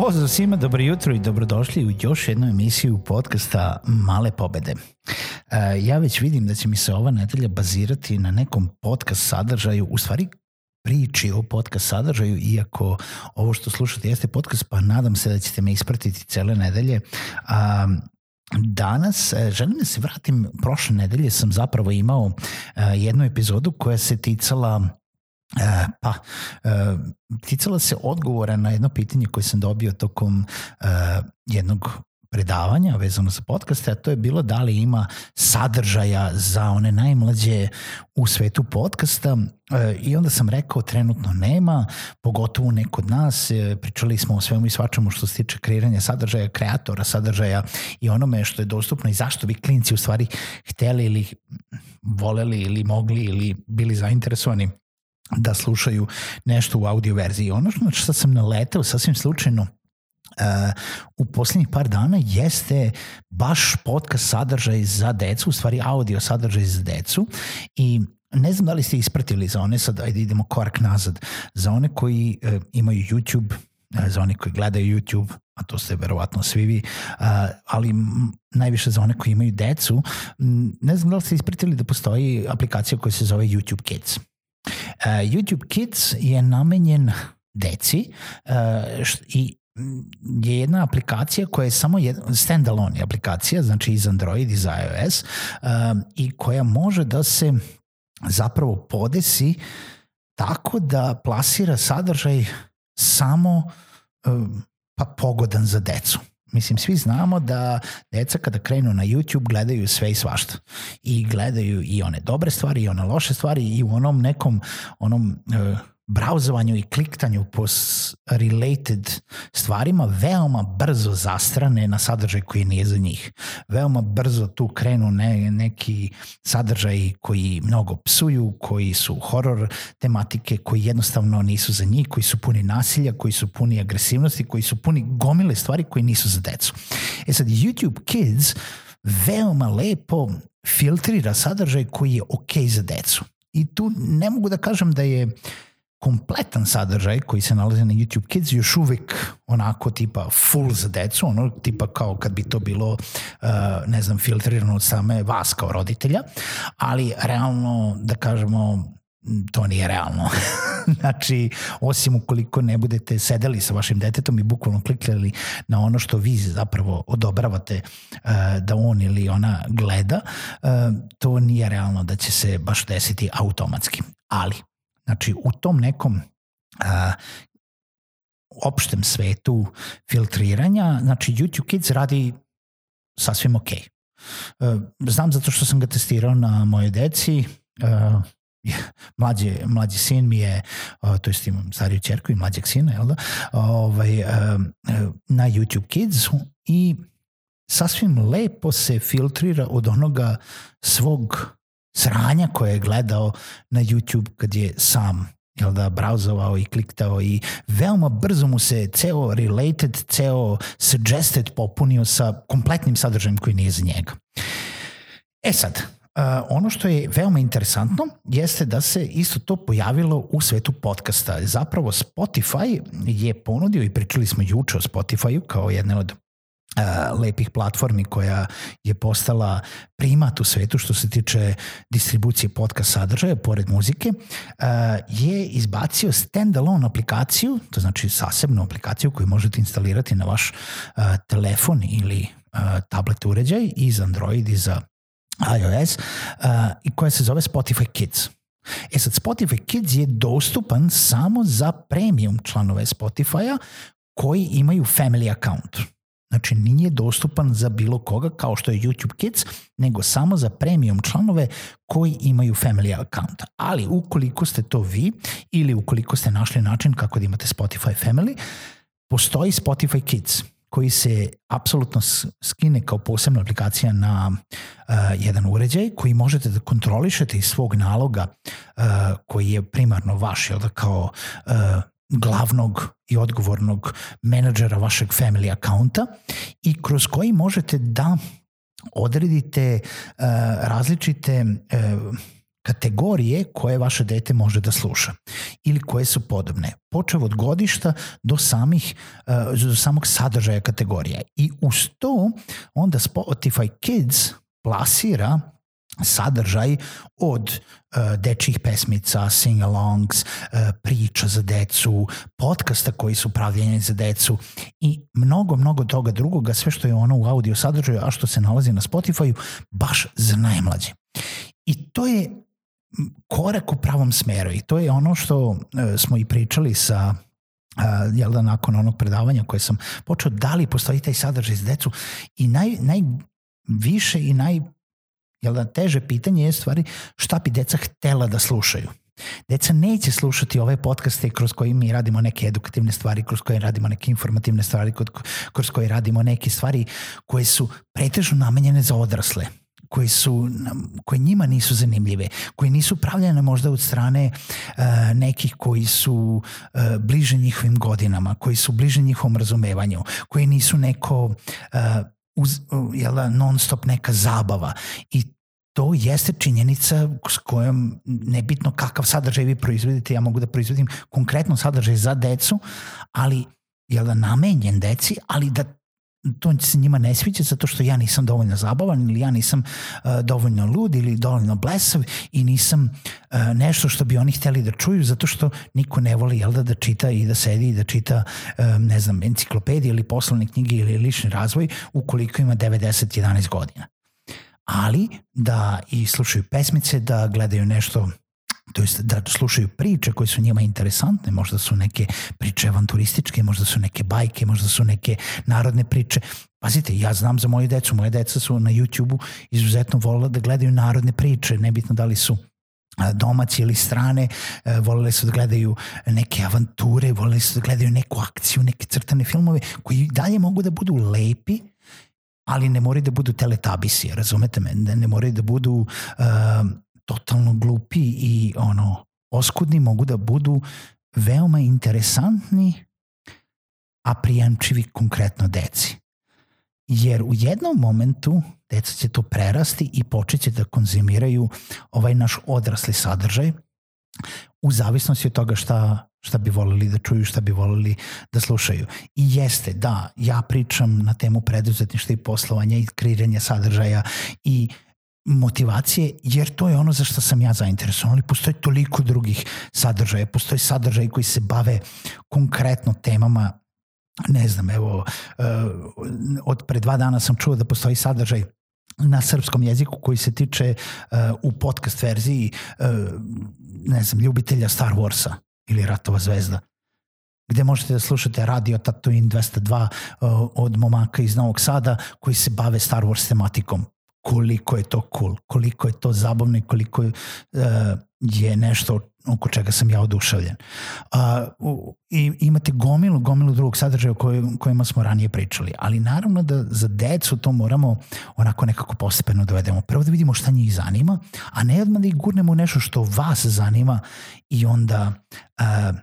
Pozdrav svima, dobro jutro i dobrodošli u još jednu emisiju podcasta Male pobede. E, ja već vidim da će mi se ova nedelja bazirati na nekom podcast sadržaju, u stvari priči o podcast sadržaju, iako ovo što slušate jeste podcast, pa nadam se da ćete me ispratiti cele nedelje. A, Danas e, želim da se vratim, prošle nedelje sam zapravo imao e, jednu epizodu koja se ticala pa, e, ticala se odgovora na jedno pitanje koje sam dobio tokom e, jednog predavanja vezano za podcaste, a to je bilo da li ima sadržaja za one najmlađe u svetu podcasta. E, i onda sam rekao trenutno nema, pogotovo ne kod nas, e, pričali smo o svemu i svačemu što se tiče kreiranja sadržaja, kreatora sadržaja i onome što je dostupno i zašto bi klinci u stvari hteli ili voleli ili mogli ili bili zainteresovani da slušaju nešto u audio verziji. Ono što, što sam naletao sasvim slučajno Uh, u poslednjih par dana jeste baš podcast sadržaj za decu, u stvari audio sadržaj za decu i ne znam da li ste ispratili za one, sad ajde idemo korak nazad, za one koji uh, imaju YouTube, uh, za one koji gledaju YouTube, a to ste verovatno svi vi, uh, ali najviše za one koji imaju decu, ne znam da li ste ispratili da postoji aplikacija koja se zove YouTube Kids. Uh, YouTube Kids je namenjen deci uh, i je jedna aplikacija koja je samo jedna standalone aplikacija, znači iz Android i za iOS uh, i koja može da se zapravo podesi tako da plasira sadržaj samo pa pogodan za decu. Mislim, svi znamo da deca kada krenu na YouTube gledaju sve i svašta. I gledaju i one dobre stvari i one loše stvari i u onom nekom onom uh, brauzovanju i kliktanju po related stvarima veoma brzo zastrane na sadržaj koji nije za njih. Veoma brzo tu krenu ne, neki sadržaji koji mnogo psuju, koji su horor tematike, koji jednostavno nisu za njih, koji su puni nasilja, koji su puni agresivnosti, koji su puni gomile stvari koji nisu za decu. E sad, YouTube Kids veoma lepo filtrira sadržaj koji je ok za decu. I tu ne mogu da kažem da je uh, kompletan sadržaj koji se nalazi na YouTube Kids još uvek onako tipa full za decu, ono tipa kao kad bi to bilo, uh, ne znam, filtrirano od same vas kao roditelja, ali realno, da kažemo, to nije realno. znači, osim ukoliko ne budete sedeli sa vašim detetom i bukvalno klikljali na ono što vi zapravo odobravate uh, da on ili ona gleda, uh, to nije realno da će se baš desiti automatski. Ali, Znači, u tom nekom a, opštem svetu filtriranja, znači YouTube Kids radi sasvim ok. E, znam zato što sam ga testirao na moje deci, e, mlađi, mlađi sin mi je, to jest imam stariju čerku i mlađeg sina, jel da, ovaj, e, na YouTube Kids i sasvim lepo se filtrira od onoga svog sranja koje je gledao na YouTube kad je sam jel da, brauzovao i kliktao i veoma brzo mu se ceo related, ceo suggested popunio sa kompletnim sadržajem koji nije za njega. E sad, Uh, ono što je veoma interesantno jeste da se isto to pojavilo u svetu podcasta. Zapravo Spotify je ponudio i pričali smo juče o Spotifyu kao jedne od uh, lepih platformi koja je postala primat u svetu što se tiče distribucije podcast sadržaja pored muzike, uh, je izbacio standalone aplikaciju, to znači sasebnu aplikaciju koju možete instalirati na vaš uh, telefon ili tablet uređaj i za Android i za iOS i koja se zove Spotify Kids. E sad, Spotify Kids je dostupan samo za premium članove Spotify-a koji imaju family account. Znači, nije dostupan za bilo koga kao što je YouTube Kids, nego samo za premium članove koji imaju family account. Ali ukoliko ste to vi ili ukoliko ste našli način kako da imate Spotify Family, postoji Spotify Kids koji se apsolutno skine kao posebna aplikacija na uh, jedan uređaj koji možete da kontrolišete iz svog naloga uh, koji je primarno vaš, jel da kao uh, glavnog i odgovornog menadžera vašeg family accounta i kroz koji možete da odredite uh, različite uh, kategorije koje vaše dete može da sluša ili koje su podobne. Počev od godišta do samih uh, do samog sadržaja kategorija. I uz to onda Spotify Kids plasira sadržaj od uh, dečjih pesmica, sing-alongs, uh, priča za decu, podcasta koji su pravljeni za decu i mnogo, mnogo toga drugoga, sve što je ono u audio sadržaju, a što se nalazi na Spotify-u, baš za najmlađe. I to je korak u pravom smeru i to je ono što uh, smo i pričali sa Uh, jel da nakon onog predavanja koje sam počeo, da li postoji taj sadržaj za decu i naj, najviše i naj Jel da teže pitanje je stvari šta bi deca htela da slušaju. Deca neće slušati ove podcaste kroz koje mi radimo neke edukativne stvari, kroz koje radimo neke informativne stvari, kroz koje radimo neke stvari koje su pretežno namenjene za odrasle koje su koje njima nisu zanimljive, koje nisu pravljene možda od strane uh, nekih koji su uh, bliže njihovim godinama, koji su bliže njihovom razumevanju, koji nisu neko uh, uz, jel da, non stop neka zabava. I to jeste činjenica s kojom nebitno kakav sadržaj vi proizvodite, ja mogu da proizvodim konkretno sadržaj za decu, ali jel da namenjen deci, ali da to se njima ne sviđa zato što ja nisam dovoljno zabavan ili ja nisam uh, dovoljno lud ili dovoljno blesav i nisam uh, nešto što bi oni hteli da čuju zato što niko ne voli jel da, da čita i da sedi i da čita um, ne znam enciklopedije ili poslovne knjige ili lični razvoj ukoliko ima 90-11 godina. Ali da i slušaju pesmice, da gledaju nešto to jest da slušaju priče koje su njima interesantne, možda su neke priče avanturističke, možda su neke bajke, možda su neke narodne priče. Pazite, ja znam za moju decu, moje deca su na YouTube-u izuzetno volila da gledaju narodne priče, nebitno da li su domaći ili strane, volili su da gledaju neke avanture, volili su da gledaju neku akciju, neke crtane filmove koji dalje mogu da budu lepi, ali ne moraju da budu teletabisi, razumete me, ne moraju da budu uh, totalno glupi i ono oskudni, mogu da budu veoma interesantni, a prijančivi konkretno deci. Jer u jednom momentu deca će to prerasti i počeće da konzumiraju ovaj naš odrasli sadržaj u zavisnosti od toga šta šta bi volili da čuju, šta bi volili da slušaju. I jeste, da, ja pričam na temu preduzetništva i poslovanja i kreiranja sadržaja i motivacije, jer to je ono za što sam ja zainteresovan, ali postoje toliko drugih sadržaja, postoje sadržaj koji se bave konkretno temama ne znam, evo, uh, od pre dva dana sam čuo da postoji sadržaj na srpskom jeziku koji se tiče uh, u podcast verziji uh, ne znam, ljubitelja Star Warsa ili Ratova zvezda gde možete da slušate radio Tatooine 202 uh, od momaka iz Novog Sada koji se bave Star Wars tematikom. Koliko je to cool, koliko je to zabavno i koliko uh, je nešto oko čega sam ja oduševljen. Uh, I imate gomilu, gomilu drugog sadržaja o koj, kojima smo ranije pričali, ali naravno da za decu to moramo onako nekako postepeno dovedemo. Prvo da vidimo šta njih zanima, a ne odmah da ih gurnemo u nešto što vas zanima i onda, uh,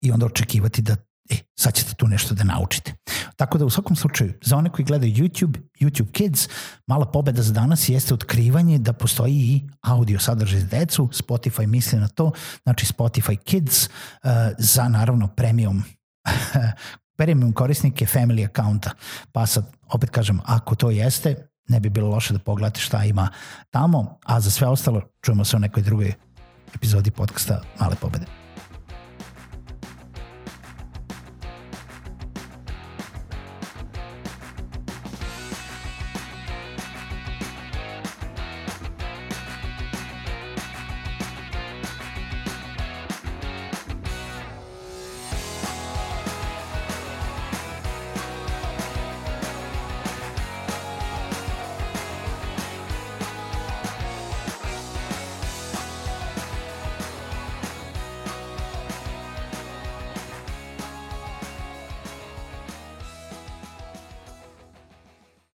i onda očekivati da e, sad ćete tu nešto da naučite. Tako da u svakom slučaju, za one koji gledaju YouTube, YouTube Kids, mala pobeda za danas jeste otkrivanje da postoji i audio sadržaj za decu, Spotify misli na to, znači Spotify Kids uh, za naravno premium premium korisnike family accounta. Pa sad, opet kažem, ako to jeste, ne bi bilo loše da pogledate šta ima tamo, a za sve ostalo čujemo se u nekoj drugoj epizodi podcasta Male pobede.